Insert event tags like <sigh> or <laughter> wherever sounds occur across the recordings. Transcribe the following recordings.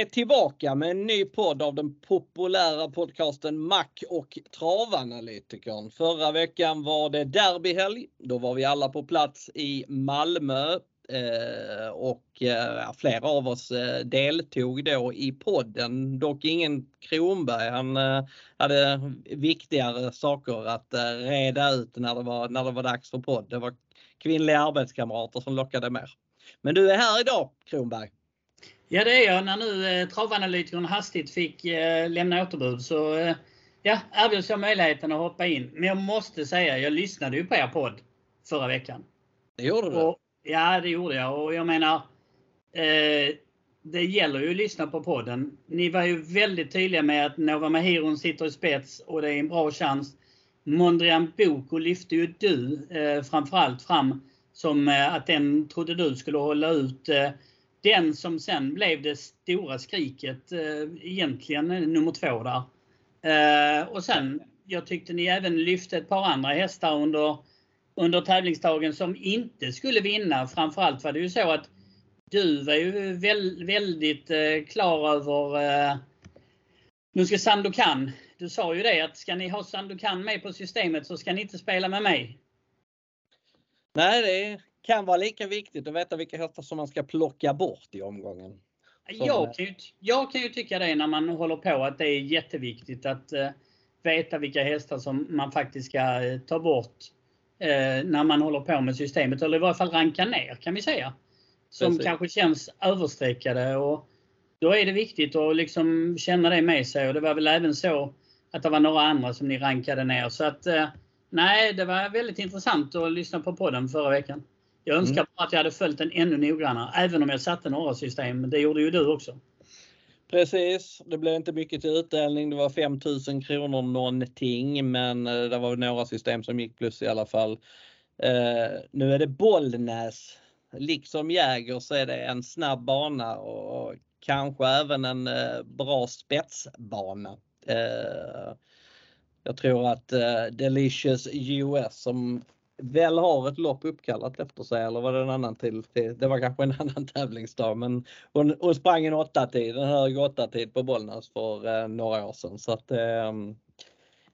är tillbaka med en ny podd av den populära podcasten Mack och Travanalytikern. Förra veckan var det derbyhelg. Då var vi alla på plats i Malmö eh, och eh, flera av oss eh, deltog då i podden. Dock ingen Kronberg. Han eh, hade viktigare saker att eh, reda ut när det, var, när det var dags för podd. Det var kvinnliga arbetskamrater som lockade mer. Men du är här idag Kronberg. Ja det är jag. När nu eh, travanalytikern hastigt fick eh, lämna återbud så eh, ja, erbjöds jag möjligheten att hoppa in. Men jag måste säga, jag lyssnade ju på er podd förra veckan. Det gjorde du? Och, ja det gjorde jag och jag menar eh, det gäller ju att lyssna på podden. Ni var ju väldigt tydliga med att Nova Mahiron sitter i spets och det är en bra chans. Mondrian Boko lyfte ju du eh, framförallt fram som eh, att den trodde du skulle hålla ut eh, den som sen blev det stora skriket, eh, egentligen nummer två där. Eh, och sen, jag tyckte ni även lyfte ett par andra hästar under, under tävlingsdagen som inte skulle vinna. Framförallt var det ju så att du var ju väl, väldigt eh, klar över eh, nu ska Sandokan. Du sa ju det att ska ni ha Sandokan med på systemet så ska ni inte spela med mig. Nej, det kan vara lika viktigt att veta vilka hästar som man ska plocka bort i omgången. Jag kan, ju, jag kan ju tycka det när man håller på att det är jätteviktigt att uh, veta vilka hästar som man faktiskt ska uh, ta bort uh, när man håller på med systemet. Eller i varje fall ranka ner kan vi säga. Som Precis. kanske känns överstreckade. Och då är det viktigt att liksom känna det med sig. Och det var väl även så att det var några andra som ni rankade ner. Så att nej, det var väldigt intressant att lyssna på podden förra veckan. Jag önskar mm. bara att jag hade följt den ännu noggrannare, även om jag satte några system. Det gjorde ju du också. Precis, det blev inte mycket till utdelning. Det var 5000 kronor någonting, men eh, det var några system som gick plus i alla fall. Uh, nu är det Bollnäs. Liksom Jäger så är det en snabb bana och kanske även en uh, bra spetsbana. Uh, jag tror att Delicious US som väl har ett lopp uppkallat efter sig eller var det en annan till? Det var kanske en <laughs> annan tävlingsdag men hon, hon sprang en åtta tid, en hög åtta tid på Bollnäs för eh, några år sedan. Så att, ehm,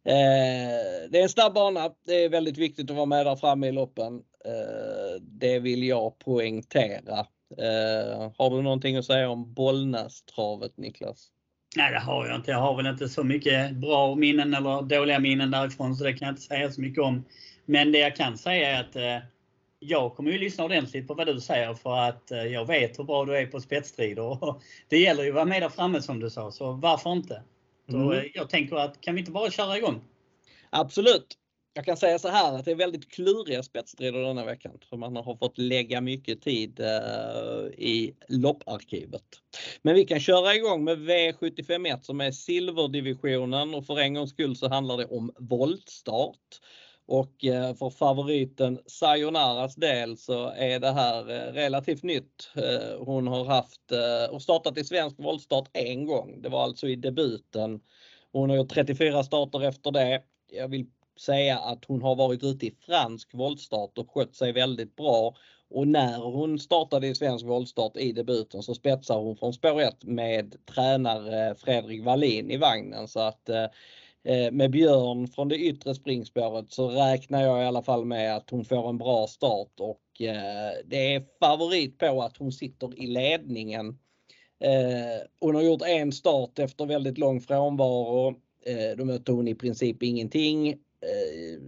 eh, det är en snabb bana. Det är väldigt viktigt att vara med där framme i loppen. Eh, det vill jag poängtera. Eh, har du någonting att säga om Bollnästravet, Niklas? Nej det har jag inte. Jag har väl inte så mycket bra minnen eller dåliga minnen därifrån så det kan jag inte säga så mycket om. Men det jag kan säga är att eh, jag kommer ju lyssna ordentligt på vad du säger för att eh, jag vet hur bra du är på spetsstrider. <laughs> Det gäller ju att vara med där framme som du sa, så varför inte? Så mm. Eh, jag tänker att kan vi inte bara köra igång? Absolut! Jag kan säga så här att det är väldigt kluriga spetsstrider denna veckan. För man har fått lägga mycket tid i lopparkivet. Men vi kan köra igång med V751 som är silverdivisionen och för en gångs skull så handlar det om voltstart. Och eh, för favoriten Sayonaras del så är det här eh, relativt nytt. Eh, hon har haft och startat i svensk voltstart en gång. Det var alltså i debuten. Hon har gjort 34 starter efter det. Jag vill säga att hon har varit ute i fransk voltstart och skött sig väldigt bra. Och när hon startade i svensk voltstart i debuten så spetsar hon från spår 1 med tränare Fredrik Wallin i vagnen. Så att Eh, Eh, med Björn från det yttre springspåret så räknar jag i alla fall med att hon får en bra start och eh, det är favorit på att hon sitter i ledningen. Eh, hon har gjort en start efter väldigt lång frånvaro. Eh, då mötte hon i princip ingenting. Eh,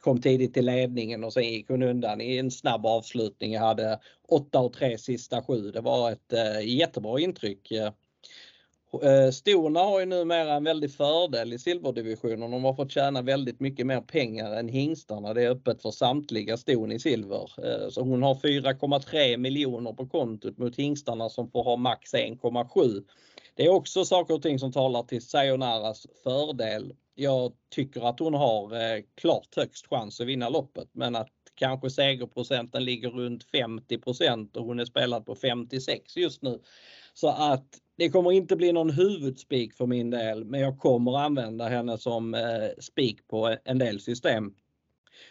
kom tidigt till ledningen och sen gick hon undan i en snabb avslutning. Jag hade 8 och 3 sista sju. Det var ett jättebra intryck Eh, Eh, storna har ju numera en väldig fördel i silverdivisionen. De har fått tjäna väldigt mycket mer pengar än hingstarna. Det är öppet för samtliga ston i silver. Eh, så hon har 4,3 miljoner på kontot mot hingstarna som får ha max 1,7. Det är också saker och ting som talar till Sayonaras fördel. Jag tycker att hon har eh, klart högst chans att vinna loppet men att kanske segerprocenten ligger runt 50% och hon är spelad på 56 just nu. Så att det kommer inte bli någon huvudspik för min del, men jag kommer använda henne som eh, spik på en del system.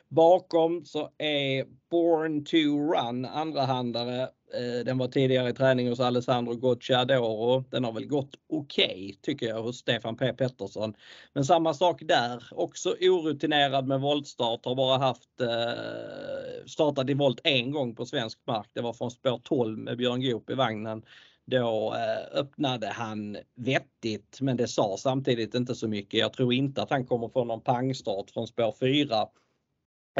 Bakom så är Born to Run andrahandare Eh, den var tidigare i träning hos Alessandro Gocciadoro. Den har väl gått okej okay, tycker jag hos Stefan P Pettersson. Men samma sak där, också orutinerad med voltstart, har bara haft eh, startat i volt en gång på svensk mark. Det var från spår 12 med Björn Goop i vagnen. Då eh, öppnade han vettigt men det sa samtidigt inte så mycket. Jag tror inte att han kommer få någon pangstart från spår 4.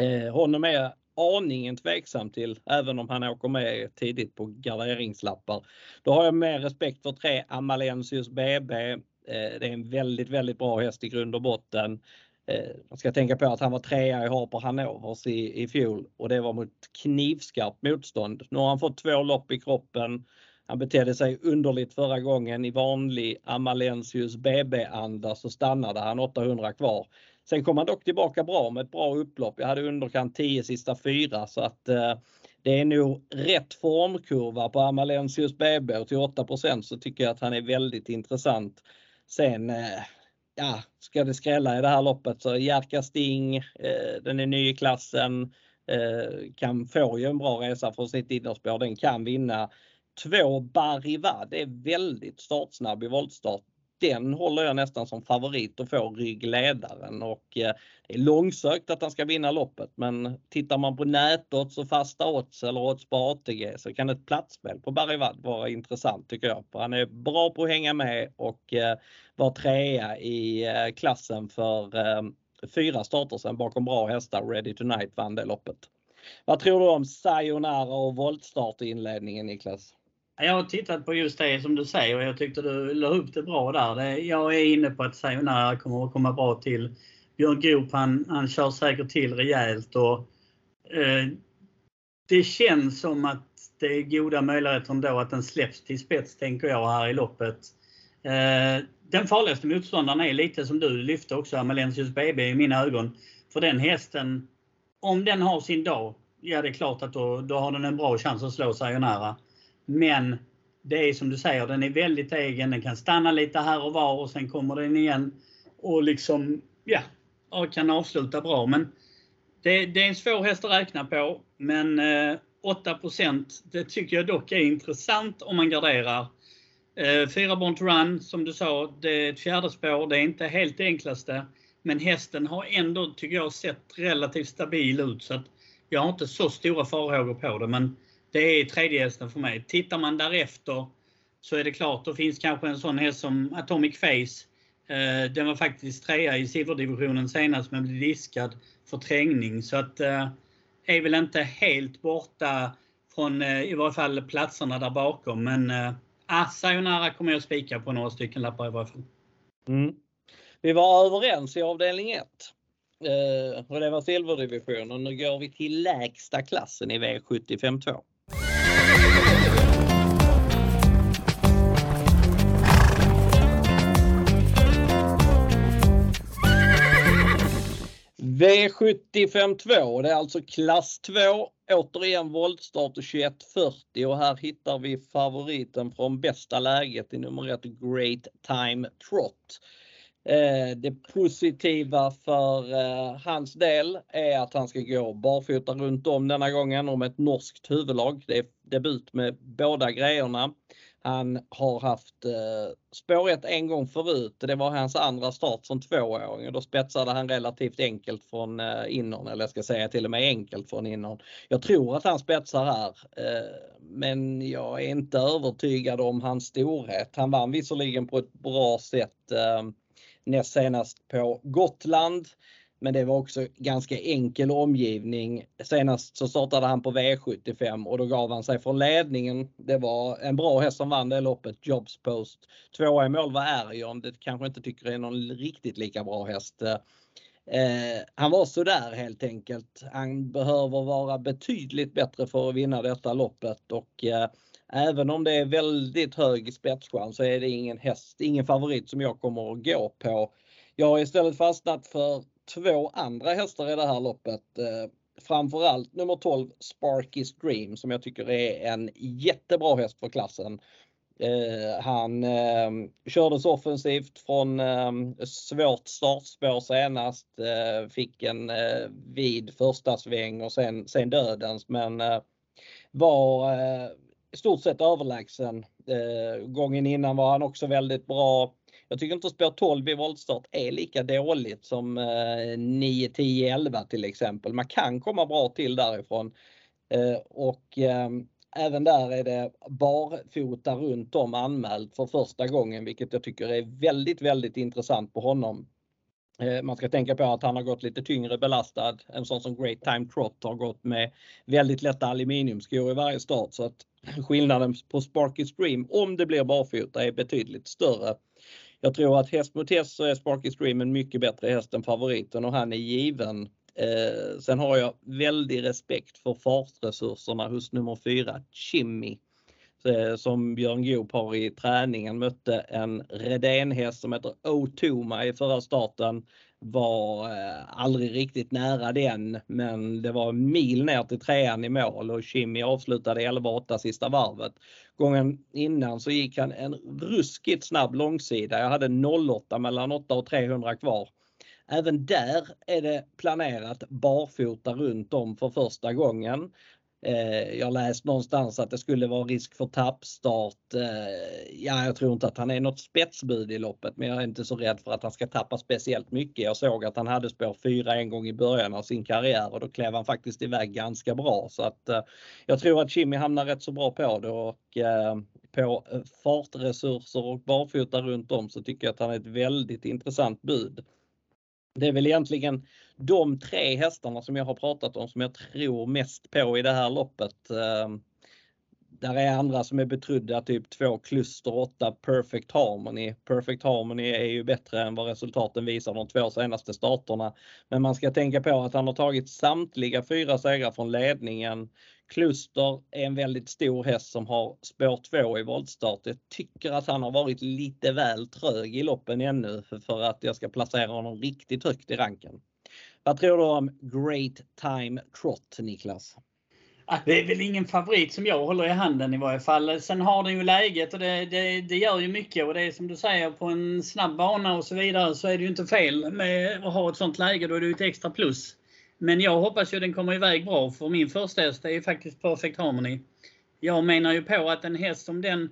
Eh, honom är aningen tveksam till, även om han åker med tidigt på garderingslappar. Då har jag mer respekt för tre Amalensius BB. Eh, det är en väldigt, väldigt bra häst i grund och botten. Eh, man ska tänka på att han var trea i Harper Hanovers i, i fjol och det var mot knivskarpt motstånd. Nu har han fått två lopp i kroppen. Han betedde sig underligt förra gången. I vanlig Amalensius BB-anda så stannade han 800 kvar. Sen kom han dock tillbaka bra med ett bra upplopp. Jag hade underkant 10 sista fyra så att eh, det är nog rätt formkurva på Amalensius BB och till 8% så tycker jag att han är väldigt intressant. Sen eh, ja, ska det skrälla i det här loppet så Jerka Sting, eh, den är ny i klassen, eh, kan få ju en bra resa från sitt innerspår. Den kan vinna. Två det är väldigt startsnabb i voltstart den håller jag nästan som favorit att få ryggledaren och eh, det är långsökt att han ska vinna loppet men tittar man på nätodds och fasta odds eller odds på ATG så kan ett platsspel på Barivad vara intressant tycker jag. För han är bra på att hänga med och eh, var trea i eh, klassen för eh, fyra starter sedan bakom bra hästar. Ready Tonight vann det loppet. Vad tror du om Sayonara och voltstart i inledningen Niklas? Jag har tittat på just det som du säger och jag tyckte du la upp det bra där. Jag är inne på att Sayonara kommer att komma bra till. Björn Goop han, han kör säkert till rejält och eh, det känns som att det är goda möjligheter ändå att den släpps till spets tänker jag här i loppet. Eh, den farligaste motståndaren är lite som du lyfte också, Amalensius BB i mina ögon. För den hästen, om den har sin dag, ja det är klart att då, då har den en bra chans att slå Sayonara. Men det är som du säger, den är väldigt egen. Den kan stanna lite här och var och sen kommer den igen och liksom, ja, och kan avsluta bra. Men det, det är en svår häst att räkna på. Men eh, 8% det tycker jag dock är intressant om man garderar. Eh, fyra Bont Run, som du sa, det är ett fjärde spår. Det är inte helt det enklaste. Men hästen har ändå, tycker jag, sett relativt stabil ut. Så att jag har inte så stora farhågor på det. Men det är tredje hästen för mig. Tittar man därefter så är det klart, då finns kanske en sån häst som Atomic Face. Eh, den var faktiskt trea i silverdivisionen senast men blev diskad för trängning. Så att eh, är väl inte helt borta från eh, i varje fall platserna där bakom. Men eh, ah, Sayonara kommer jag spika på några stycken lappar i varje fall. Mm. Vi var överens i avdelning 1. Eh, och det var silverdivisionen. Nu går vi till lägsta klassen i V75 2. V75 2, det är alltså klass 2, återigen voltstart och 2140 och här hittar vi favoriten från bästa läget i nummer 1 Great Time Trot. Eh, det positiva för eh, hans del är att han ska gå barfota runt om denna gången om ett norskt huvudlag. Det är debut med båda grejerna. Han har haft eh, spår ett en gång förut. Det var hans andra start som tvååring och då spetsade han relativt enkelt från eh, innan, eller jag ska säga till och med enkelt från innan. Jag tror att han spetsar här, eh, men jag är inte övertygad om hans storhet. Han vann visserligen på ett bra sätt eh, näst senast på Gotland. Men det var också ganska enkel omgivning. Senast så startade han på V75 och då gav han sig från ledningen. Det var en bra häst som vann det loppet, Jobs Post. Tvåa i mål var Erion. Det kanske inte tycker är någon riktigt lika bra häst. Eh, han var sådär helt enkelt. Han behöver vara betydligt bättre för att vinna detta loppet och eh, även om det är väldigt hög spetschans så är det ingen häst, ingen favorit som jag kommer att gå på. Jag har istället fastnat för två andra hästar i det här loppet. Eh, framförallt nummer 12 Sparky's Dream som jag tycker är en jättebra häst för klassen. Eh, han eh, kördes offensivt från eh, svårt startspår senast. Eh, fick en eh, vid första sväng och sen, sen dödens men eh, var eh, i stort sett överlägsen. Gången innan var han också väldigt bra. Jag tycker inte spår 12 i voltstart är lika dåligt som 9, 10, 11 till exempel. Man kan komma bra till därifrån. Eh, och ehm, även där är det barfota runt om anmält för första gången vilket jag tycker är väldigt, väldigt intressant på honom. Eh, man ska tänka på att han har gått lite tyngre belastad. En sån som Great Time Trot har gått med väldigt lätta aluminiumskor i varje start så att <clears throat> skillnaden på Sparky Stream om det blir barfota är betydligt större. Jag tror att häst mot häst så är Sparky Stream en mycket bättre häst än favoriten och han är given. Eh, sen har jag väldig respekt för fartresurserna hos nummer 4, Chimmy. Eh, som Björn Goop har i träningen mötte en Redén-häst som heter Otoma i förra starten. Var eh, aldrig riktigt nära den men det var en mil ner till trean i mål och Kimi avslutade 11-8 sista varvet. Gången innan så gick han en ruskigt snabb långsida. Jag hade 08 mellan 8 och 300 kvar. Även där är det planerat barfota runt om för första gången. Eh, jag läst någonstans att det skulle vara risk för tappstart. Eh, ja, jag tror inte att han är något spetsbud i loppet, men jag är inte så rädd för att han ska tappa speciellt mycket. Jag såg att han hade spår 4 en gång i början av sin karriär och då klev han faktiskt iväg ganska bra. Så att eh, jag tror att Jimmy hamnar rätt så bra på det och på fartresurser och barfota runt om så tycker jag att han är ett väldigt intressant bud. Det är väl egentligen de tre hästarna som jag har pratat om som jag tror mest på i det här loppet. Ehm, där är andra som är betrodda, typ två kluster 8 Perfect Harmony. Perfect Harmony är ju bättre än vad resultaten visar de två senaste starterna. Men man ska tänka på att han har tagit samtliga fyra segrar från ledningen. Kluster är en väldigt stor häst som har spår 2 i voltstart. Jag tycker att han har varit lite väl trög i loppen ännu för att jag ska placera honom riktigt högt i ranken. Vad tror du om Great Time Trot Niklas? Ah, det är väl ingen favorit som jag håller i handen i varje fall. Sen har den ju läget och det, det, det gör ju mycket och det är som du säger på en snabb bana och så vidare så är det ju inte fel med att ha ett sånt läge. Då är det ju ett extra plus. Men jag hoppas ju den kommer iväg bra för min första häst är ju faktiskt Perfect Harmony. Jag menar ju på att en häst som den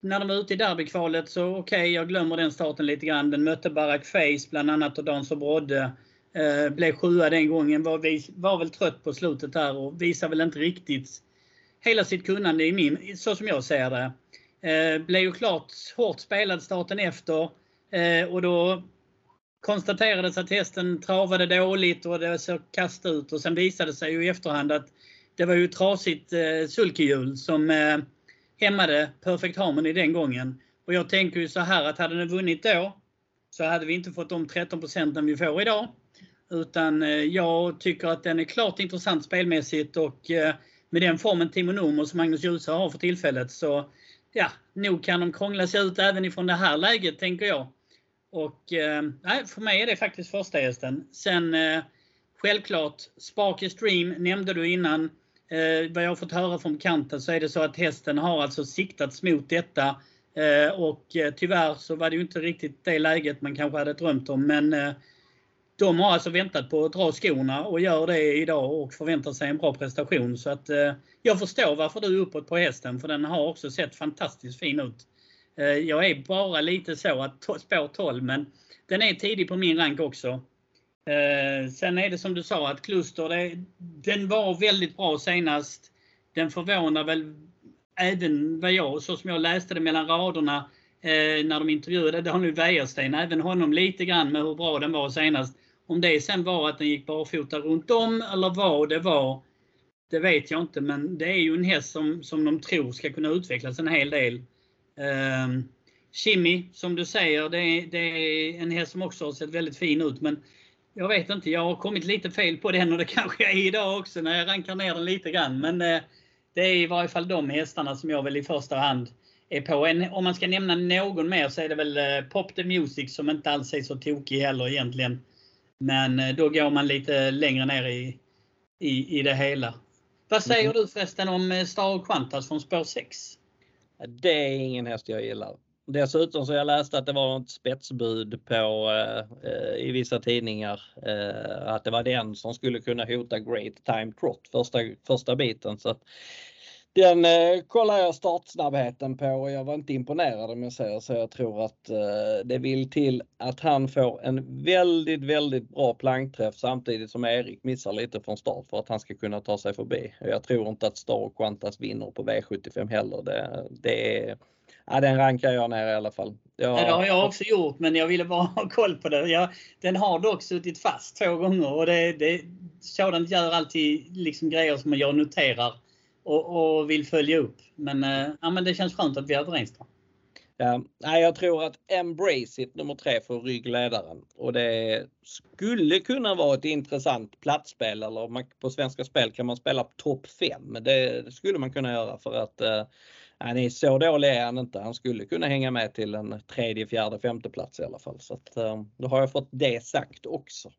när de var ute i derbykvalet så okej, okay, jag glömmer den starten lite grann. Den mötte Barack Face bland annat och Dan Brodde. Eh, blev sjua den gången, var, var väl trött på slutet där och visar väl inte riktigt hela sitt kunnande i min, så som jag ser det. Eh, blev ju klart hårt spelad starten efter eh, och då konstaterades att hästen travade dåligt och det såg kast ut och sen visade det sig ju i efterhand att det var ju trasigt eh, sulkehjul som eh, hämmade Perfect Harmony den gången. Och jag tänker ju så här att hade den vunnit då så hade vi inte fått de 13 procenten vi får idag. Utan eh, jag tycker att den är klart intressant spelmässigt och eh, med den formen Timo Nomo som Magnus Djuse har för tillfället så ja, nog kan de krångla sig ut även ifrån det här läget tänker jag. Och eh, nej, för mig är det faktiskt första hästen. Sen självklart Sparky Stream nämnde du innan. vad jag har fått höra från kanten så är det så att hästen har alltså siktats mot detta. och tyvärr så var det ju inte riktigt det läget man kanske hade drömt om. Men de har alltså väntat på att dra skorna och gör det idag och förväntar sig en bra prestation. Så att eh, jag förstår varför du är uppåt på hästen för den har också sett fantastiskt fin ut. Eh, jag är bara lite så att spår 12 men den är tidig på min rank också. Eh, sen är det som du sa att Kluster, det, den var väldigt bra senast. Den förvånar väl även vad jag, så som jag läste det mellan raderna eh, när de intervjuade Daniel Wäjersten, även honom lite grann med hur bra den var senast. Om det sen var att den gick barfota runt om eller vad det var, det vet jag inte. Men det är ju en häst som, som de tror ska kunna utvecklas en hel del. Eh, Chimmy, som du säger, det är, det är, en häst som också har sett väldigt fin ut. Men jag vet inte, jag har kommit lite fel på den och det <laughs> kanske jag är idag också när jag rankar ner den lite grann. Men eh, det är i varje fall de hästarna som jag väl i första hand är på. En, om man ska nämna någon mer så är det väl eh, Pop the Music som inte alls är så tokig heller egentligen. Men eh, då går man lite längre ner i, i, i det hela. Vad säger mm. du förresten om eh, Star Quantas från spår 6? Det är ingen häst jag gillar. Dessutom så jag läst att det var ett spetsbud på eh, i vissa tidningar eh, att det var den som skulle kunna hota Great Time Trot första, första biten. Så att, den eh, kollar jag startsnabbheten på och jag var inte imponerad om jag säger så. Jag tror att eh, det vill till att han får en väldigt, väldigt bra plankträff samtidigt som Erik missar lite från start för att han ska kunna ta sig förbi. Jag tror inte att Star och Qantas vinner på V75 heller. Det, det är, ja, den rankar jag ner i alla fall. Jag... Det har jag också gjort men jag ville bara <laughs> ha koll på det. Jag, den har dock suttit fast två gånger och det, det, sådant gör alltid liksom grejer som jag noterar och, och vill följa upp. Men, eh, ja, men det känns skönt att vi är överens Då. Ja, jag tror att Embrace It nummer tre för ryggledaren och det skulle kunna vara ett intressant platsspel eller på Svenska Spel kan man spela topp 5. Det skulle man kunna göra för att eh, han är så dålig är han inte. Han skulle kunna hänga med till en tredje, fjärde, femte plats i alla fall. Så att, eh, då har jag fått det sagt också.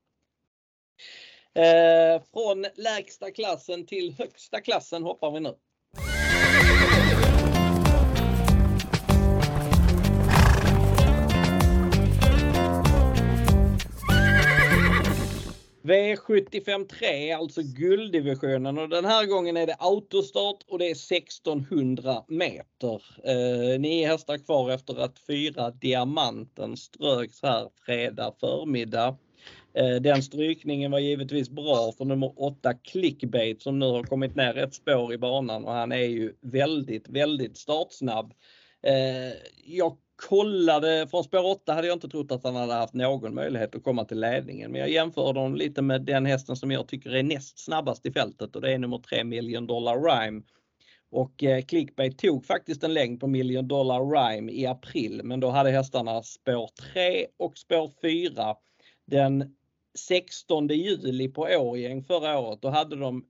Eh, från lägsta klassen till högsta klassen hoppar vi nu. V75 3, alltså gulddivisionen och den här gången är det autostart och det är 1600 meter. Eh, nio hästar kvar efter att fyra Diamanten ströks här fredag förmiddag. Eh, den strykningen var givetvis bra för nummer 8 Clickbait som nu har kommit ner ett spår i banan och han är ju väldigt, väldigt startsnabb. Eh, jag kollade, från spår 8 hade jag inte trott att han hade haft någon möjlighet att komma till ledningen. Men jag jämförde honom lite med den hästen som jag tycker är näst snabbast i fältet och det är nummer 3 Million Dollar Rhyme. Och eh, Clickbait tog faktiskt en längd på Million Dollar Rhyme i april men då hade hästarna spår 3 och spår 4. Den 16 juli på Årjäng förra året, då hade de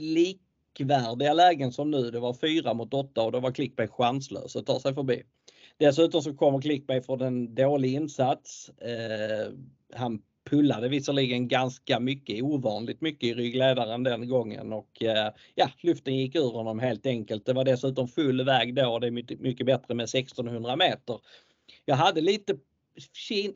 likvärdiga lägen som nu. Det var 4 mot 8 och då var Clickbay chanslös att ta sig förbi. Dessutom så kommer Clickbay från en dålig insats. Eh, han pullade visserligen ganska mycket, ovanligt mycket i ryggledaren den gången och eh, ja, luften gick ur honom helt enkelt. Det var dessutom full väg då. och Det är mycket, mycket bättre med 1600 meter. Jag hade lite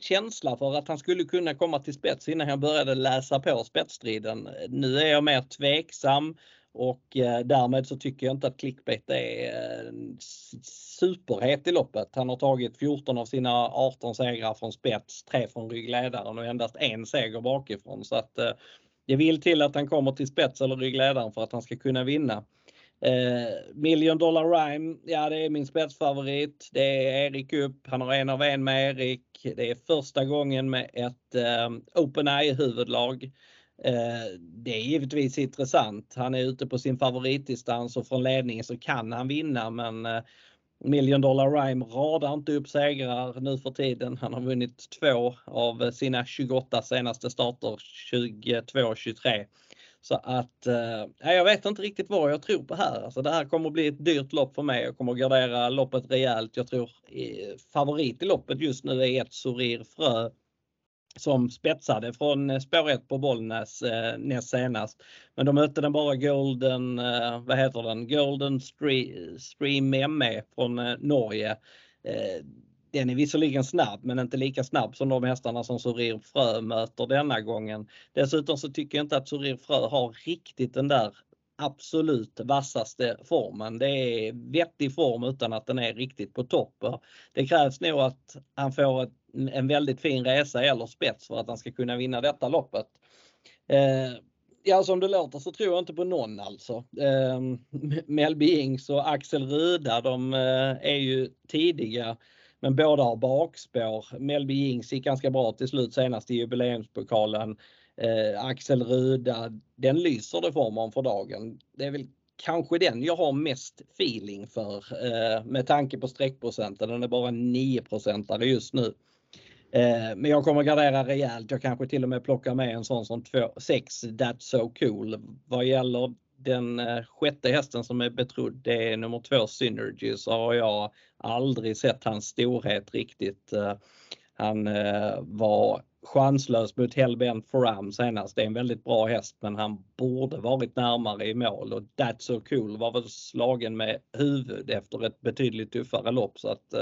känsla för att han skulle kunna komma till spets innan jag började läsa på spetsstriden. Nu är jag mer tveksam och eh, därmed så tycker jag inte att clickbait är eh, superhet i loppet. Han har tagit 14 av sina 18 segrar från spets, 3 från ryggledaren och endast en seger bakifrån. Så att eh, det vill till att han kommer till spets eller ryggledaren för att han ska kunna vinna. Eh, Million Dollar Rhyme, ja det är min spetsfavorit. Det är Erik upp, han har en av en med Erik. Det är första gången med ett eh, Open Eye huvudlag. Eh, det är givetvis intressant. Han är ute på sin favoritdistans och från ledningen så kan han vinna men eh, Million Dollar Rhyme radar inte upp segrar nu för tiden. Han har vunnit två av sina 28 senaste starter 22-23. Så att eh, jag vet inte riktigt vad jag tror på här. Alltså det här kommer att bli ett dyrt lopp för mig. Jag kommer att gardera loppet rejält. Jag tror eh, favorit i loppet just nu är ett Sorir Frö som spetsade från eh, spår 1 på Bollnäs eh, näst senast. Men de mötte den bara Golden, eh, vad heter den, Golden Stream ME från eh, Norge. Eh, den är visserligen snabb men inte lika snabb som de hästarna som Sorir Frö möter denna gången. Dessutom så tycker jag inte att Sorir Frö har riktigt den där absolut vassaste formen. Det är vettig form utan att den är riktigt på topp. Det krävs nog att han får en väldigt fin resa eller spets för att han ska kunna vinna detta loppet. Eh, ja, som det låter så tror jag inte på någon alltså. Eh, Melby Ings och Axel Ruda, de eh, är ju tidiga men båda har bakspår. Melby Ings gick ganska bra till slut senast i jubileumspokalen. Eh, Axel Ruda, den lyser det för om för dagen. Det är väl kanske den jag har mest feeling för eh, med tanke på streckprocenten. Den är bara 9 just nu. Eh, men jag kommer gardera rejält. Jag kanske till och med plockar med en sån som 6 That's So Cool. Vad gäller den eh, sjätte hästen som är betrodd, det är nummer två Synergy, så har jag aldrig sett hans storhet riktigt. Eh. Han eh, var chanslös mot Hellbent Foram senast. Det är en väldigt bra häst men han borde varit närmare i mål och That's So Cool var väl slagen med huvud efter ett betydligt tuffare lopp så att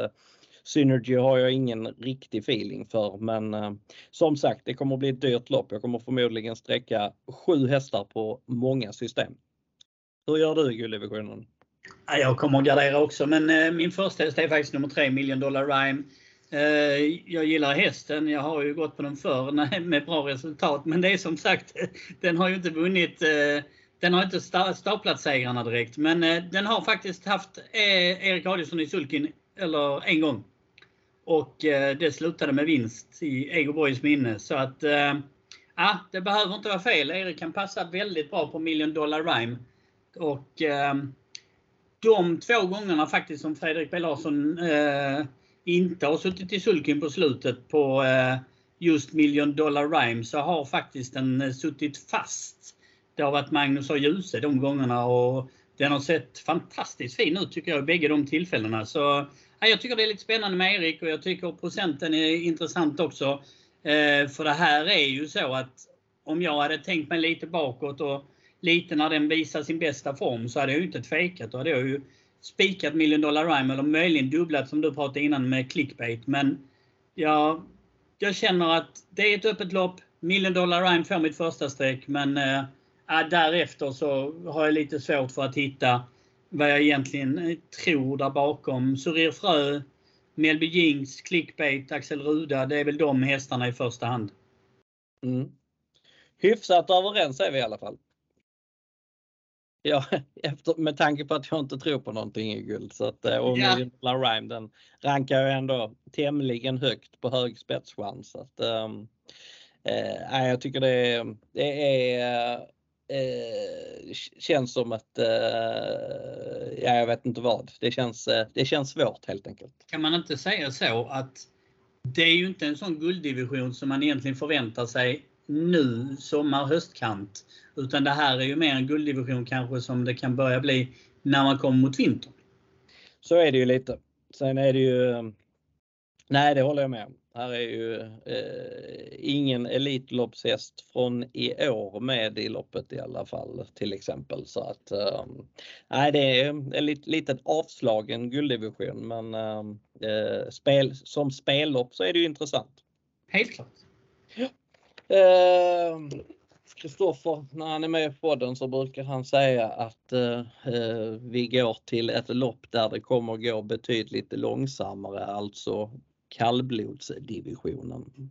Synergy har jag ingen riktig feeling för men eh, som sagt det kommer att bli ett dyrt lopp. Jag kommer förmodligen sträcka sju hästar på många system. Hur gör du i gulddivisionen? Jag kommer att gardera också, men eh, min första häst är faktiskt nummer 3, Million Dollar Rhyme. Eh, jag gillar hästen. Jag har ju gått på den förr <laughs> med bra resultat. Men det är som sagt, <laughs> den har ju inte vunnit eh, den har inte staplat segrarna direkt. Men den har faktiskt haft Erik Adielsson i sulkin eller en gång. Och det slutade med vinst i Ego Boys minne. Så att ja, det behöver inte vara fel. Erik kan passa väldigt bra på Million Dollar Rhyme. Och ehm, de två gångerna faktiskt som Fredrik B Larsson eh, inte har suttit i sulken på slutet på eh, just Million Dollar Rhyme så har faktiskt den eh, suttit fast. Det har varit Magnus och Ljuse de gångerna och den har sett fantastiskt fin ut tycker jag i bägge de tillfällena. Så ja, Jag tycker det är lite spännande med Erik och jag tycker procenten är intressant också. Eh, för det här är ju så att om jag hade tänkt mig lite bakåt och lite när den visar sin bästa form så hade jag ju inte tvekat. Då hade jag ju spikat Million Dollar Rhyme eller möjligen dubblat som du pratade innan med clickbait. Men jag, jag känner att det är ett öppet lopp. Million Dollar Rhyme får mitt första streck men eh, äh, därefter så har jag lite svårt för att hitta vad jag egentligen eh, tror där bakom. Surir Frö, Melby Jinx, Clickbait, Axel Ruda. Det är väl de hästarna i första hand. Mm. Hyfsat överens är vi i alla fall. Ja, <laughs> efter, med tanke på att jag inte tror på någonting i guld. Så att, eh, och ja. Rhyme den rankar jag ändå tämligen högt på hög spetschans. Så att, ähm, äh, jag tycker det, det är äh, känns som att, äh, ja jag vet inte vad. Det känns, det känns svårt helt enkelt. Kan man inte säga så att det är ju inte en sån gulddivision som man egentligen förväntar sig nu sommar höstkant. Utan det här är ju mer en gulddivision kanske som det kan börja bli när man kommer mot vintern. Så är det ju lite. Sen är det ju Nej, det håller jag med om. Här är ju eh, ingen Elitloppshäst från i år med i loppet i alla fall till exempel. Så att eh, nej, det är en lite, lite avslagen gulddivision men eh, spel, som spellopp så är det ju intressant. Helt klart. Eh, Kristoffer, eh, när han är med i podden så brukar han säga att eh, eh, vi går till ett lopp där det kommer gå betydligt långsammare, alltså kallblodsdivisionen.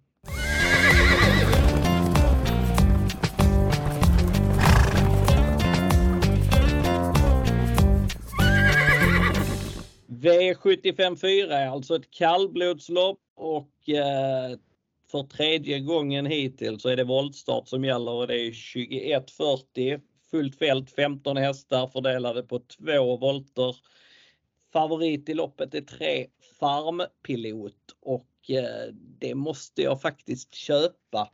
V75 4 är alltså ett kallblodslopp och eh, för tredje gången hittills så är det voltstart som gäller och det är 21.40. Fullt fält, 15 hästar fördelade på två volter. Favorit i loppet är tre Farmpilot och eh, det måste jag faktiskt köpa.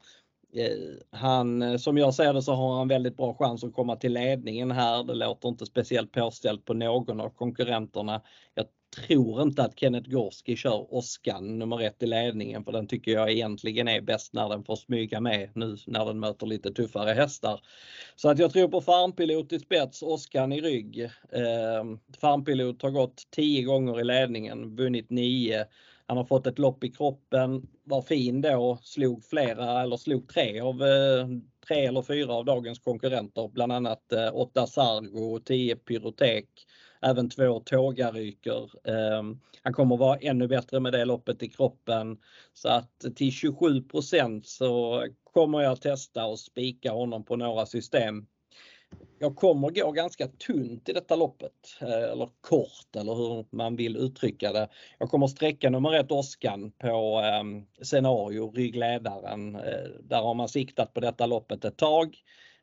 Eh, han, eh, som jag ser det så har han väldigt bra chans att komma till ledningen här. Det låter inte speciellt påställt på någon av konkurrenterna. Jag tror inte att Kenneth Gorski kör Oskan nummer ett i ledningen för den tycker jag egentligen är bäst när den får smyga med nu när den möter lite tuffare hästar. Så att jag tror på Farmpilot i spets, Oskan i rygg. Eh, farmpilot har gått 10 gånger i ledningen, vunnit 9. Han har fått ett lopp i kroppen, var fin då, slog flera eller slog tre av eh, tre eller fyra av dagens konkurrenter, bland annat eh, 8 Sargo och 10 Pyrotek även två tågaryker. Ehm, han kommer vara ännu bättre med det loppet i kroppen. Så att till 27% så kommer jag testa och spika honom på några system. Jag kommer gå ganska tunt i detta loppet, eh, eller kort eller hur man vill uttrycka det. Jag kommer sträcka nummer ett Oskan på eh, scenario, ryggledaren. Eh, där har man siktat på detta loppet ett tag.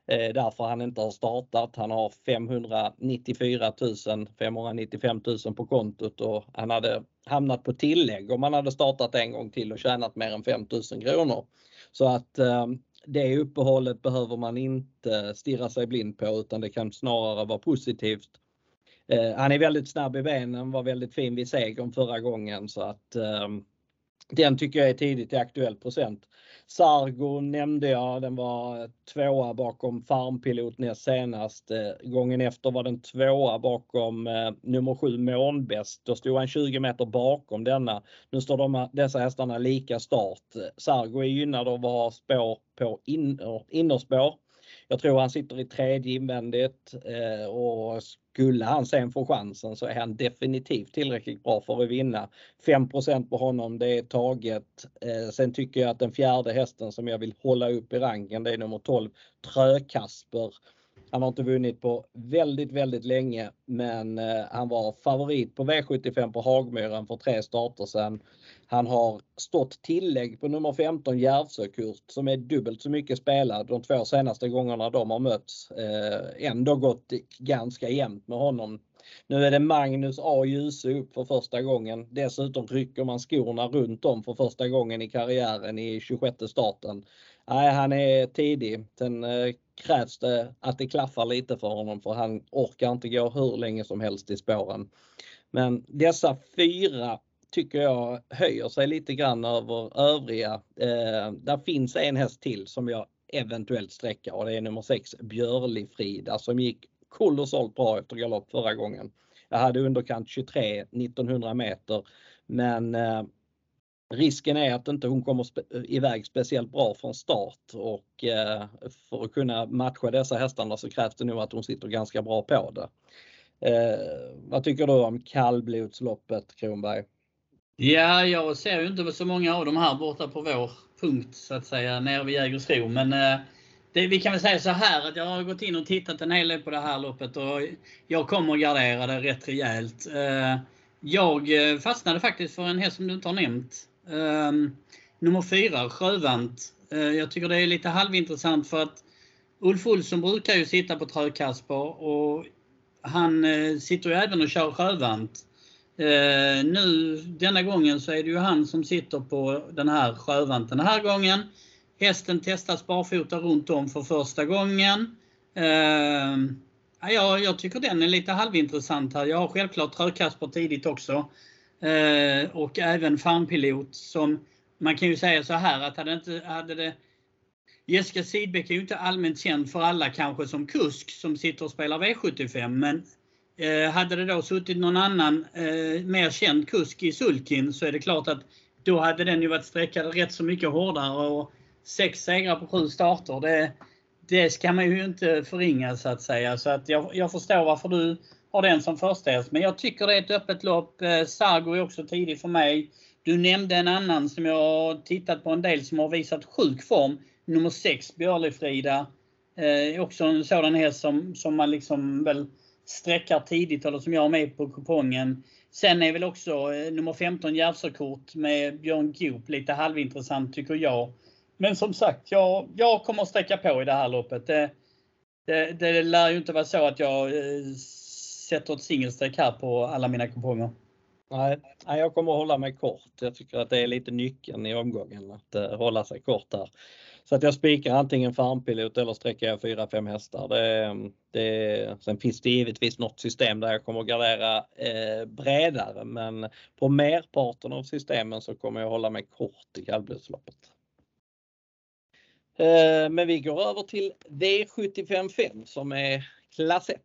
Eh, därför han inte har startat. Han har 594 000, 595 000 på kontot och han hade hamnat på tillägg om han hade startat en gång till och tjänat mer än 5 000 kronor. Så att eh, det uppehållet behöver man inte stirra sig blind på utan det kan snarare vara positivt. Eh, han är väldigt snabb i benen, var väldigt fin vid segern förra gången så att eh, den tycker jag är tidigt i aktuell procent. Sargo nämnde jag, den var tvåa bakom Farmpilot näst senast. Eh, gången efter var den tvåa bakom eh, nummer sju Månbäst. Då stod han 20 meter bakom denna. Nu står de, dessa hästarna lika start. Eh, Sargo är gynnad av att ha spår på inner, innerspår. Jag tror han sitter i tredje invändigt eh, och skulle han sen få chansen så är han definitivt tillräckligt bra för att vinna. 5% på honom, det är taget. Eh, sen tycker jag att den fjärde hästen som jag vill hålla upp i ranken, det är nummer 12, Trökasper. Han har inte vunnit på väldigt, väldigt länge, men eh, han var favorit på V75 på Hagmyren för tre starter sedan. Han har stått tillägg på nummer 15 Järvsökurt som är dubbelt så mycket spelad de två senaste gångerna de har mötts. Eh, ändå gått ganska jämnt med honom. Nu är det Magnus A. Djuse upp för första gången. Dessutom rycker man skorna runt om för första gången i karriären i 26 starten. Nej, han är tidig. Sen eh, krävs det att det klaffar lite för honom för han orkar inte gå hur länge som helst i spåren. Men dessa fyra tycker jag höjer sig lite grann över övriga. Eh, där finns en häst till som jag eventuellt sträcker och det är nummer 6 Björli-Frida som gick kolossalt bra efter galopp förra gången. Jag hade underkant 23 1900 meter, men eh, risken är att inte hon kommer iväg speciellt bra från start och eh, för att kunna matcha dessa hästarna så krävs det nog att hon sitter ganska bra på det. Eh, vad tycker du om kallblodsloppet Kronberg? Ja, jag ser ju inte så många av de här borta på vår punkt så att säga nere vid Jägersro. Men eh, det, vi kan väl säga så här att jag har gått in och tittat en hel del på det här loppet och jag kommer gardera det rätt rejält. Jag fastnade faktiskt för en häst som du inte har nämnt. Ehm, nummer fyra, Sjövant. Eh, jag tycker det är lite halvintressant för att Ulf Olsson brukar ju sitta på Trökasper och han eh, sitter ju även och kör Sjövant. Eh, nu denna gången så är det ju han som sitter på den här Sjövanten den här gången. Hästen testas barfota runt om för första gången. Ehm, ja, jag tycker den är lite halvintressant här. Jag har självklart Trökasper tidigt också. Eh, och även Farmpilot som man kan ju säga så här att hade inte, hade det Jessica Sidbeck är ju inte allmänt känd för alla kanske som kusk som sitter och spelar V75 men eh, hade det då suttit någon annan eh, mer känd kusk i sulkin så är det klart att då hade den ju varit sträckad rätt så mycket hårdare och sex segrar på sju starter. Det, det ska man ju inte förringa så att säga. Så att jag, jag förstår varför du har den som första häst. Men jag tycker det är ett öppet lopp. Eh, Sargo är också tidig för mig. Du nämnde en annan som jag har tittat på en del som har visat sjuk form. Nummer 6, Björlefrida. Eh, också en sådan häst som, som man liksom väl sträckar tidigt eller som jag har med på kupongen. Sen är väl också eh, nummer 15 Järvsökort med Björn Goop lite halvintressant tycker jag. Men som sagt, jag, jag kommer att sträcka på i det här loppet. Det, det, det lär ju inte vara så att jag eh, sätter ett singelstreck här på alla mina kuponger. Nej, jag kommer att hålla mig kort. Jag tycker att det är lite nyckeln i omgången att uh, hålla sig kort här. Så att jag spikar antingen farmpilot eller sträcker jag 4-5 hästar. Det, ehm, det, sen finns det givetvis något system där jag kommer att gardera eh, bredare men på merparten av systemen så kommer jag hålla mig kort i kallblodsloppet. Eh, men vi går över till V755 som är klass 1.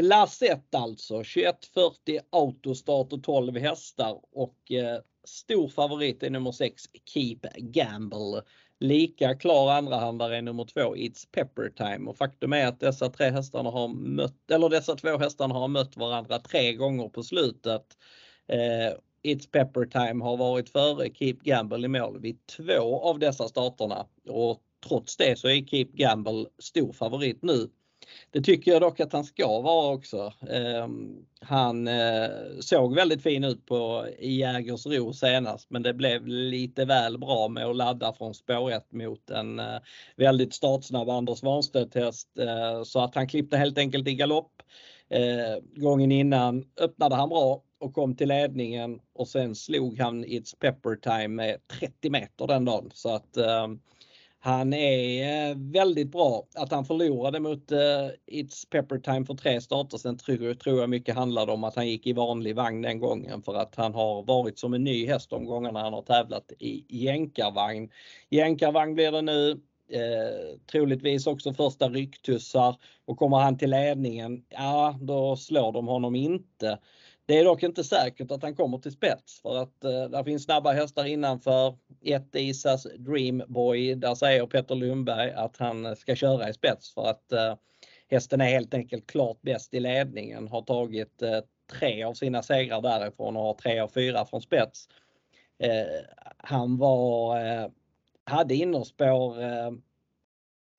Klass 1 alltså, 2140 autostart och 12 hästar och eh, stor favorit är nummer 6 Keep Gamble. Lika klar andrahandare är nummer 2 It's Pepper Time och faktum är att dessa tre hästarna har mött, eller dessa två hästarna har mött varandra tre gånger på slutet. Eh, It's Pepper Time har varit före Keep Gamble i mål vid två av dessa starterna och trots det så är Keep Gamble stor favorit nu. Det tycker jag dock att han ska vara också. Ehm, han eh, såg väldigt fin ut på Jägersro senast men det blev lite väl bra med att ladda från spår 1 mot en eh, väldigt startsnabb Anders Warnstedt häst eh, så att han klippte helt enkelt i galopp. Gången innan öppnade han bra och kom till ledningen och sen slog han It's Pepper Time med 30 meter den dagen. Så att ehm, han är eh, väldigt bra. Att han förlorade mot eh, It's Pepper Time för tre starter sen tror, tror jag mycket handlade om att han gick i vanlig vagn den gången för att han har varit som en ny häst de gångerna han har tävlat i jänkarvagn. Jänkarvagn blir det nu. Eh, troligtvis också första rycktussar och kommer han till ledningen, ja då slår de honom inte. Det är dock inte säkert att han kommer till spets för att eh, där finns snabba hästar innanför. Ett Isas Dreamboy, där säger Petter Lundberg att han ska köra i spets för att eh, hästen är helt enkelt klart bäst i ledningen, har tagit eh, tre av sina segrar därifrån och har tre av fyra från spets. Eh, han var, eh, hade innerspår eh,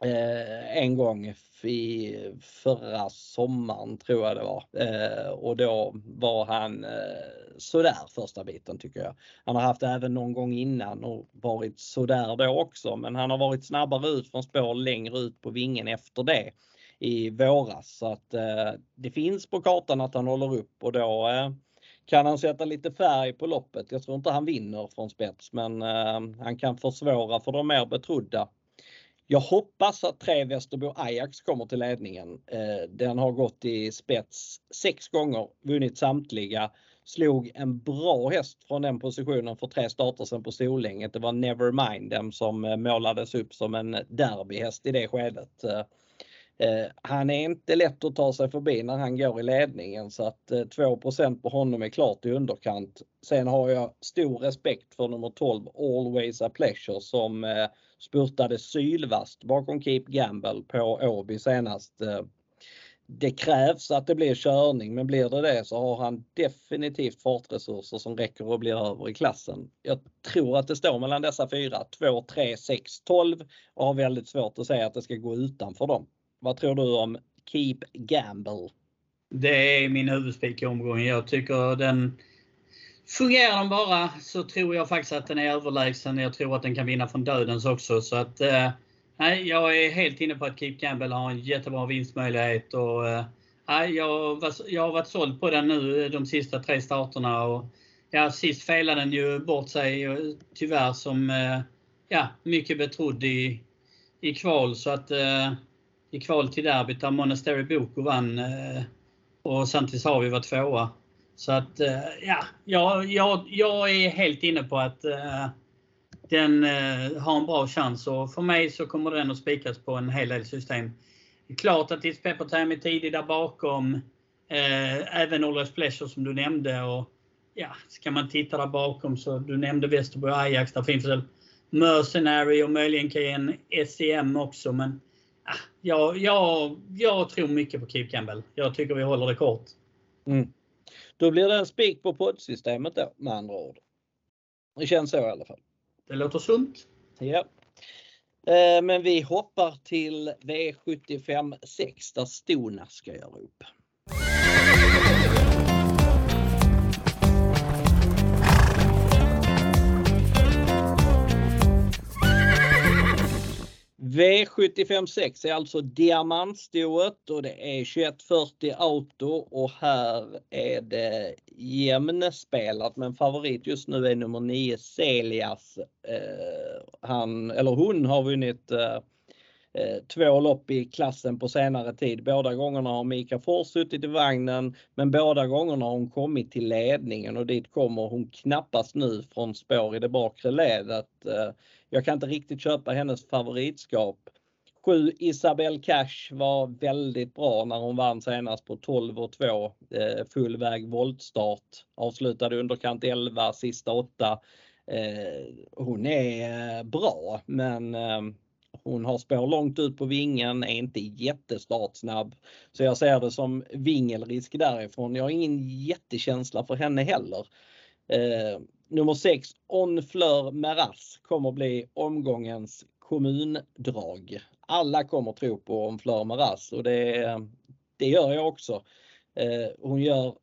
Eh, en gång i förra sommaren tror jag det var. Eh, och då var han eh, sådär första biten tycker jag. Han har haft även någon gång innan och varit sådär då också men han har varit snabbare ut från spår längre ut på vingen efter det i våras. Så att eh, det finns på kartan att han håller upp och då eh, kan han sätta lite färg på loppet. Jag tror inte han vinner från spets men eh, han kan försvåra för de mer betrodda. Jag hoppas att tre Västerbo Ajax kommer till ledningen. Eh, den har gått i spets sex gånger, vunnit samtliga. Slog en bra häst från den positionen för tre starter sedan på Solänget. Det var Nevermind den som eh, målades upp som en derbyhäst i det skedet. Eh, Eh, han är inte lätt att ta sig förbi när han går i ledningen så att eh, 2 på honom är klart i underkant. Sen har jag stor respekt för nummer 12 Always a Pleasure som eh, spurtade sylvast bakom Keep Gamble på Åby senast. Eh, det krävs att det blir körning men blir det det så har han definitivt fartresurser som räcker och blir över i klassen. Jag tror att det står mellan dessa fyra, 2, 3, 6, 12 och har väldigt svårt att säga att det ska gå utanför dem. Vad tror du om Keep Gamble? Det är min huvudspik i omgången. Jag tycker den Fungerar den bara så tror jag faktiskt att den är överlägsen. Jag tror att den kan vinna från dödens också. Så att, eh, nej, jag är helt inne på att Keep Gamble har en jättebra vinstmöjlighet. Och, eh, jag, jag har varit såld på den nu eh, de sista tre starterna. Och, ja, sist felade den ju bort sig eh, tyvärr som eh, ja, mycket betrodd i, i kval. Så att eh, i kval till derbyt där Monastery Boko vann eh, och samtidigt har vi var tvåa. Så att eh, ja, jag, jag, jag är helt inne på att eh, den har en bra chans och för mig så kommer den att spikas på en hel del system. Det är klart att It's Pepper Time är tidig där bakom. även Always Pleasure som du nämnde. Och, ja, ska man titta där bakom så du nämnde Västerbo Ajax. Där finns väl Mercenary och möjligen kan en SEM också. Men jag, jag, jag tror mycket på Keep Campbell. Jag tycker vi håller det kort. Mm. Då blir det en spik på poddsystemet då med andra ord. Det känns så i alla fall. Det låter sunt. Ja. Eh, men vi hoppar till V75 6 där Stona ska göra upp. V756 är alltså diamantstoet och det är 2140 auto och här är det jämnspelat men favorit just nu är nummer 9 Celias. Eh, han eller hon har vunnit eh, eh, två lopp i klassen på senare tid. Båda gångerna har Mika Fors suttit i vagnen men båda gångerna har hon kommit till ledningen och dit kommer hon knappast nu från spår i det bakre ledet. Eh, jag kan inte riktigt köpa hennes favoritskap. 7 Isabelle Cash var väldigt bra när hon vann senast på 12 och 2 eh, full väg voltstart. Avslutade underkant 11, sista 8. Eh, hon är eh, bra men ehm, hon har spår långt ut på vingen, är inte jättestartsnabb. Så jag ser det som vingelrisk därifrån. Jag har ingen jättekänsla för henne heller. Eh, Nummer 6, Onfleur Meras, kommer bli omgångens kommundrag. Alla kommer tro på Onfleur Meras och det, det gör jag också. Eh, hon gör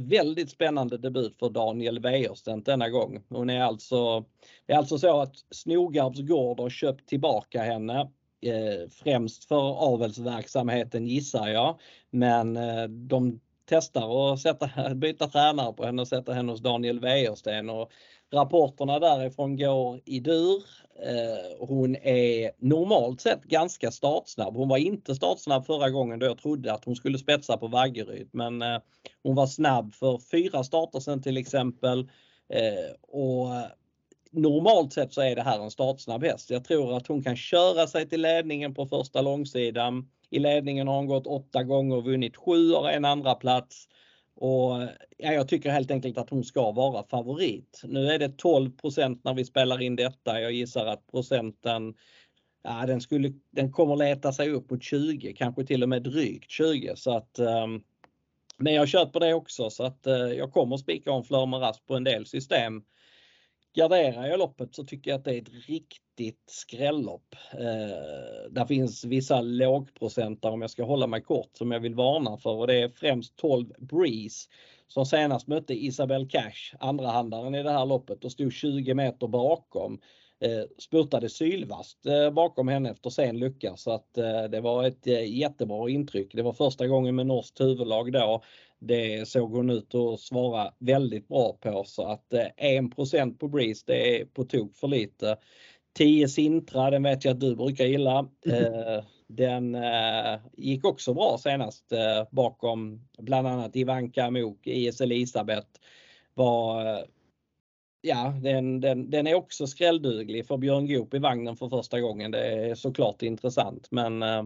väldigt spännande debut för Daniel Wäjersten denna gång. Hon är alltså, det är alltså så att Snogarps gård har köpt tillbaka henne eh, främst för avelsverksamheten gissar jag. Men eh, de testar att sätta, <laughs> byta tränare på henne och sätta henne hos Daniel Wäjersten och rapporterna därifrån går i dur. Eh, hon är normalt sett ganska startsnabb. Hon var inte startsnabb förra gången då jag trodde att hon skulle spetsa på Vaggeryd men eh, hon var snabb för fyra starter sen till exempel. Eh, och normalt sett så är det här en startsnabb häst. Jag tror att hon kan köra sig till ledningen på första långsidan. I ledningen har hon gått åtta gånger och vunnit sju och en andra plats. Och ja, jag tycker helt enkelt att hon ska vara favorit. Nu är det 12% när vi spelar in detta. Jag gissar att procenten ja, den, skulle, den kommer leta sig upp mot 20, kanske till och med drygt 20. Så att, um, men jag köper det också så att uh, jag kommer spika om Fleur Maras på en del system. Garderar jag loppet så tycker jag att det är ett riktigt skrällopp. Eh, där finns vissa lågprocentare om jag ska hålla mig kort som jag vill varna för och det är främst 12 Breeze som senast mötte Isabel Cash, andrahandaren i det här loppet och stod 20 meter bakom eh, spurtade sylvast eh, bakom henne efter sen lucka så att eh, det var ett eh, jättebra intryck. Det var första gången med norskt huvudlag då. Det såg hon ut att svara väldigt bra på så att 1% på Breeze det är på tok för lite. 10 Sintra, den vet jag att du brukar gilla. Mm. Den gick också bra senast bakom bland annat Ivanka Amok, IS Elisabeth var ja, den, den, den är också skrällduglig för Björn Goop i vagnen för första gången. Det är såklart intressant men eh,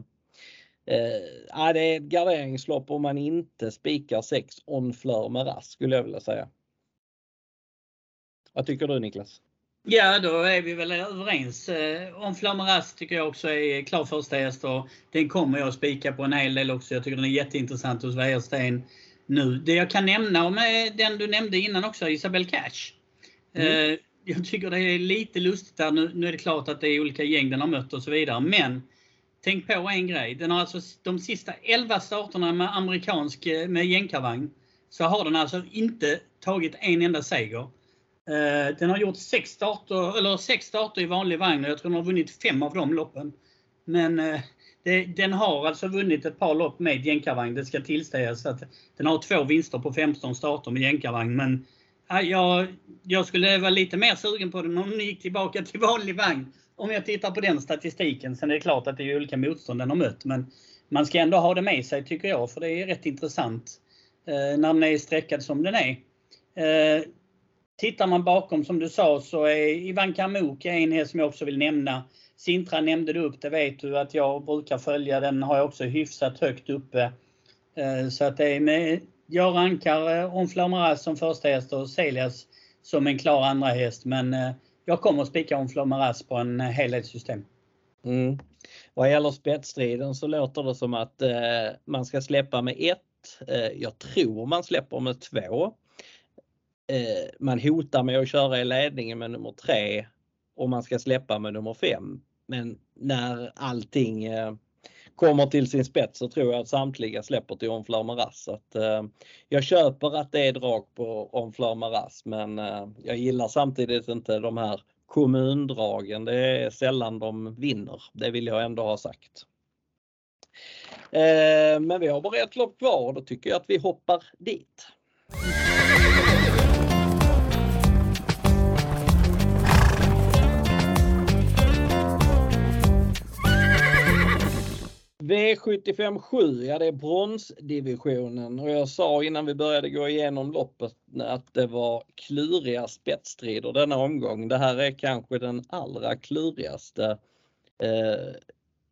eh, det är ett garderingslopp om man inte spikar 6 on flör med rask skulle jag vilja säga. Vad tycker du Niklas? Ja, då är vi väl överens. Eh, om Flamaras tycker jag också är klar första häst och den kommer jag spika på en hel del också. Jag tycker den är jätteintressant hos Wäjersten nu. Det jag kan nämna om eh, den du nämnde innan också, Isabel Cash. Mm. Eh, jag tycker det är lite lustigt där. Nu, nu är det klart att det är olika gäng den har mött och så vidare. Men tänk på en grej. Den har alltså de sista 11 starterna med amerikansk eh, med jänkarvagn så har den alltså inte tagit en enda seger. Eh, den har gjort sex starter, eller sex starter i vanlig vagn och jag tror den har vunnit fem av de loppen. Men det, den har alltså vunnit ett par lopp med jänkarvagn. Det ska tillstås. att den har två vinster på 15 starter med jänkarvagn. Men jag, jag skulle vara lite mer sugen på den om ni gick tillbaka till vanlig vagn. Om jag tittar på den statistiken. Sen är det klart att det är olika motstånd den har mött. Men man ska ändå ha det med sig tycker jag. För det är rätt intressant eh, när den är sträckad som den är. Eh, tittar man bakom som du sa så är Ivan Kamuk en häst som jag också vill nämna. Sintra nämnde du upp, det vet du att jag brukar följa. Den har jag också hyfsat högt uppe. Eh, så att det är med jag rankar eh, Onflamaras som första häst och Celias som en klar andra häst. Men eh, jag kommer att spika Onflamaras på en eh, helhetssystem. Mm. Vad gäller spetsstriden så låter det som att eh, man ska släppa med ett. Eh, jag tror man släpper med två. Eh, man hotar med att köra i ledningen med nummer tre och man ska släppa med nummer fem. Men när allting eh, kommer till sin spets så tror jag att samtliga släpper till Onfleur Maras. Att, eh, jag köper att det är drag på Onfleur Maras men eh, jag gillar samtidigt inte de här kommundragen. Det är sällan de vinner. Det vill jag ändå ha sagt. Eh, men vi har bara ett lopp kvar och då tycker jag att vi hoppar dit. V75 7, ja det är bronsdivisionen och jag sa innan vi började gå igenom loppet att det var kluriga spetsstrider denna omgång. Det här är kanske den allra klurigaste. Eh,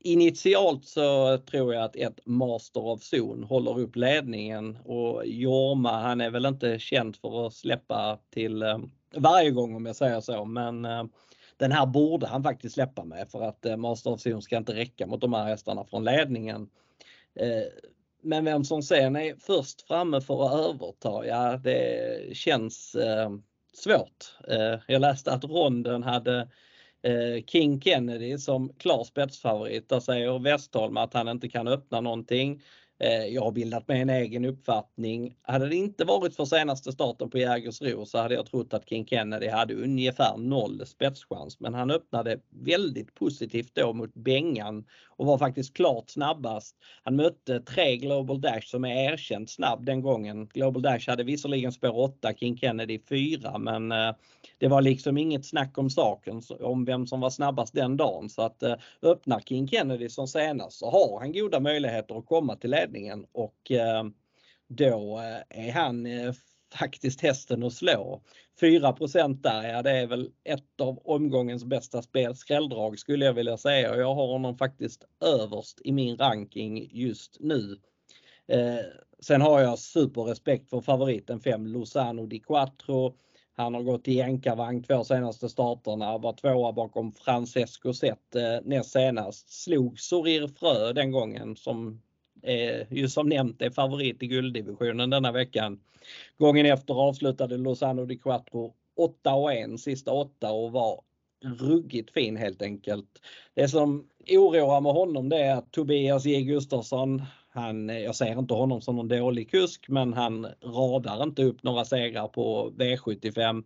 initialt så tror jag att ett Master of Zone håller upp ledningen och Jorma han är väl inte känd för att släppa till eh, varje gång om jag säger så men eh, den här borde han faktiskt släppa med för att eh, Master of Zone ska inte räcka mot de här hästarna från ledningen. Eh, men vem som sen är först framme för att överta, ja det känns eh, svårt. Eh, jag läste att ronden hade eh, King Kennedy som klar spetsfavorit. Där säger Westholm att han inte kan öppna någonting. Eh, jag har bildat mig en egen uppfattning. Hade det inte varit för senaste starten på Jägersro så hade jag trott att King Kennedy hade ungefär noll spetschans. Men han öppnade väldigt positivt då mot Bengan och var faktiskt klart snabbast. Han mötte tre Global Dash som är erkänt snabb den gången. Global Dash hade visserligen spår 8, King Kennedy 4 men eh, det var liksom inget snack om saken om vem som var snabbast den dagen. Så att eh, öppnar King Kennedy som senast så har han goda möjligheter att komma till ledningen och eh, då är han faktiskt hästen att slå. 4 där, ja det är väl ett av omgångens bästa spel, skrälldrag skulle jag vilja säga och jag har honom faktiskt överst i min ranking just nu. Eh, sen har jag superrespekt för favoriten 5 Lozano di Quattro. Han har gått i jänkarvagn två senaste starterna, var tvåa bakom Francesco Zet eh, näst senast. Slog Sorir Frö den gången som Eh, ju som nämnt är favorit i gulddivisionen denna veckan. Gången efter avslutade Lozano di Quattro 8 och 1 sista 8 och var ruggigt fin helt enkelt. Det som oroar med honom det är att Tobias J Gustafsson, han, jag ser inte honom som någon dålig kusk men han radar inte upp några segrar på V75.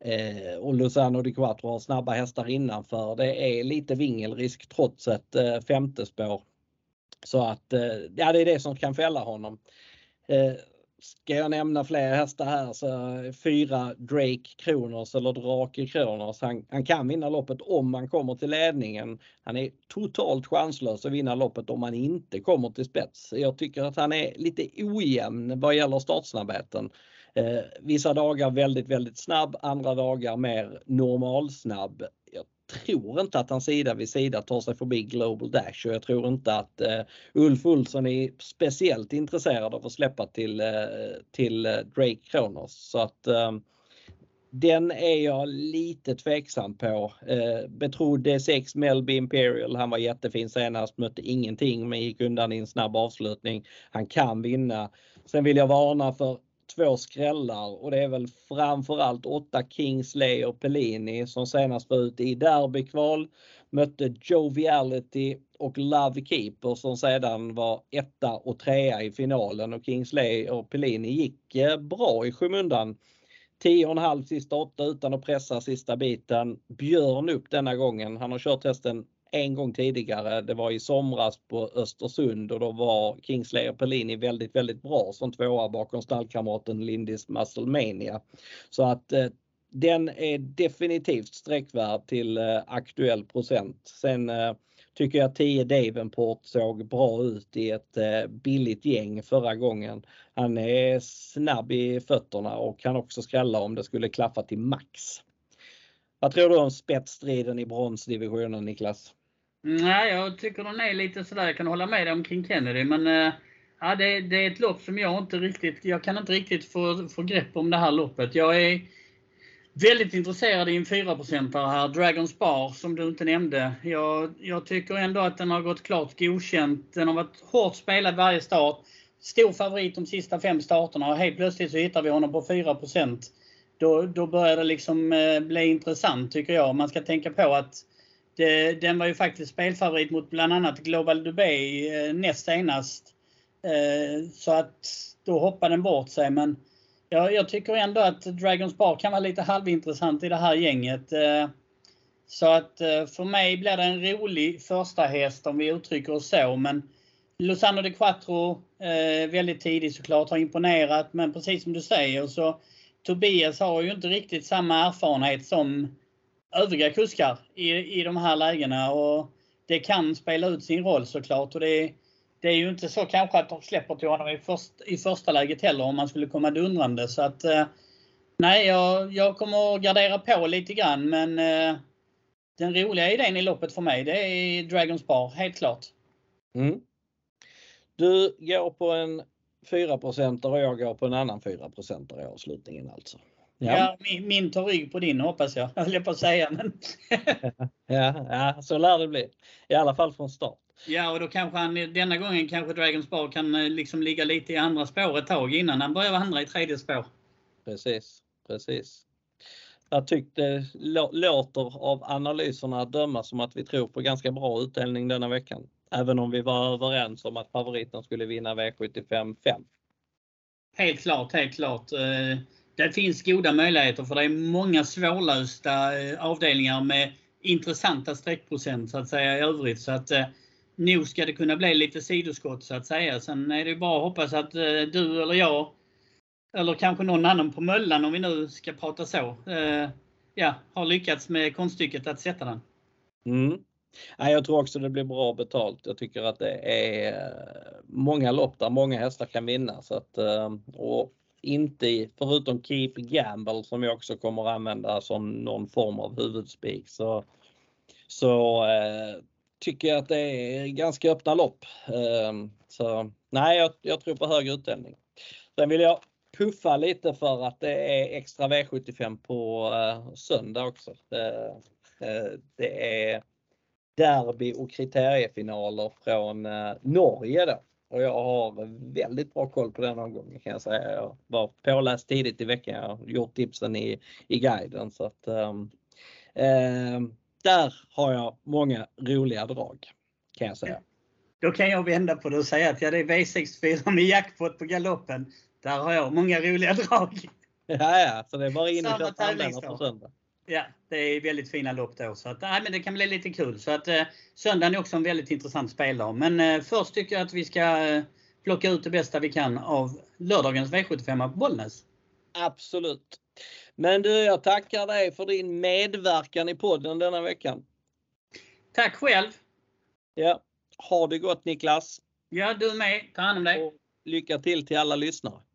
Eh, och Luzano di Quattro har snabba hästar innanför. Det är lite vingelrisk trots ett eh, femte spår. Så att eh, ja, det är det som kan fälla honom. Eh, ska jag nämna fler hästar här så fyra Drake Kronos eller Drake Kronos. Han, han kan vinna loppet om man kommer till ledningen. Han är totalt chanslös att vinna loppet om man inte kommer till spets. Jag tycker att han är lite ojämn vad gäller startsnabbheten. Eh, vissa dagar väldigt, väldigt snabb, andra dagar mer normalsnabb. Tror inte att han sida vid sida tar sig förbi Global Dash och jag tror inte att eh, Ulf Olsson är speciellt intresserad av att släppa till, eh, till eh, Drake Kronos. Så att eh, den är jag lite tveksam på. Eh, betrodd D6 Melby Imperial, han var jättefin senast, mötte ingenting men gick undan i en snabb avslutning. Han kan vinna. Sen vill jag varna för två skrällar och det är väl framförallt åtta Kingsley och Pellini som senast var ute i derbykval. Mötte Joviality och Love Keeper som sedan var etta och trea i finalen och Kingsley och Pellini gick eh, bra i skymundan. 10,5 sista åtta utan att pressa sista biten. Björn upp denna gången. Han har kört hästen en gång tidigare. Det var i somras på Östersund och då var Kingslayer Pellini väldigt, väldigt bra som tvåa bakom stallkamraten Lindis Musclemania. Så att eh, den är definitivt sträckvärd till eh, aktuell procent. Sen eh, tycker jag 10 Davenport såg bra ut i ett eh, billigt gäng förra gången. Han är snabb i fötterna och kan också skrälla om det skulle klaffa till max. Vad tror du om spetsstriden i bronsdivisionen Niklas? Nej, jag tycker den är lite sådär, jag kan hålla med dig om King Kennedy, men äh, ja, det, det, är ett lopp som jag inte riktigt, jag kan inte riktigt få, få grepp om det här loppet. Jag är väldigt intresserad i en 4% här, Dragon Spar, som du inte nämnde. Jag, jag tycker ändå att den har gått klart godkänt. Den har varit hårt spelad varje start. Stor favorit de sista fem starterna och helt plötsligt så hittar vi honom på 4 då, då börjar det liksom eh, bli intressant tycker jag. Man ska tänka på att det, den var ju faktiskt spelfavorit mot bland annat Global Dubai eh, näst senast. Eh, så att då hoppade den bort sig. Men jag, jag tycker ändå att Dragons Bar kan vara lite halvintressant i det här gänget. Eh, så att eh, för mig blir det en rolig första häst om vi uttrycker oss så. Men Lozano de Quattro eh, väldigt tidigt såklart har imponerat. Men precis som du säger så Tobias har ju inte riktigt samma erfarenhet som övriga kuskar i, i de här lägena. Och det kan spela ut sin roll såklart. Och det, det är ju inte så kanske att de släpper till honom i, först, i första läget heller om man skulle komma dundrande. Så att, eh, nej, jag, jag kommer att gardera på lite grann. Men eh, den roliga idén i loppet för mig, det är Dragons Bar, helt klart. Mm. Du går på en 4% och jag går på en annan 4 i avslutningen alltså. Ja. ja min, min tar rygg på din hoppas jag, <laughs> höll på att säga. Men... <laughs> ja, ja, så lär det bli. I alla fall från start. Ja, och då kanske han denna gången kanske Dragons Bar kan eh, liksom ligga lite i andra spår ett tag innan han börjar vandra i tredje spår. Precis, precis. Jag tyckte låter av analyserna att döma som att vi tror på ganska bra utdelning denna veckan. Även om vi var överens om att favoriten skulle vinna V75 5. Helt klart, helt klart. Det finns goda möjligheter för det är många svårlösta eh, avdelningar med intressanta streckprocent så att säga i övrigt. Så att, eh, nog ska det kunna bli lite sidoskott så att säga. Sen är det bara att hoppas att eh, du eller jag eller kanske någon annan på Möllan om vi nu ska prata så. Eh, ja, har lyckats med konststycket att sätta den. Mm. Nej, jag tror också det blir bra betalt. Jag tycker att det är eh, många lopp där många hästar kan vinna. Så att, eh, och inte, förutom Keep Gamble som jag också kommer att använda som någon form av huvudspik, så, så eh, tycker jag att det är ganska öppna lopp. Eh, så nej, jag, jag tror på hög utdelning. Sen vill jag puffa lite för att det är extra V75 på eh, söndag också. Det, eh, det är derby och kriteriefinaler från eh, Norge då. Och jag har väldigt bra koll på den omgången kan jag säga. Jag var påläst tidigt i veckan. Jag har gjort tipsen i, i guiden så att um, um, där har jag många roliga drag kan jag säga. Då kan jag vända på det och säga att ja, det är V64 med jackpot på galoppen. Där har jag många roliga drag. Ja, ja, så det är bara in och köpa på söndag. Ja, det är väldigt fina lopp då. Så att, nej, men det kan bli lite kul. Så att, eh, söndagen är också en väldigt intressant speldag. Men eh, först tycker jag att vi ska eh, plocka ut det bästa vi kan av lördagens V75 på Bollnäs. Absolut. Men du, jag tackar dig för din medverkan i podden denna veckan. Tack själv! Ja, ha det gott Niklas! Ja, du med. Ta hand om dig! Och lycka till till alla lyssnare!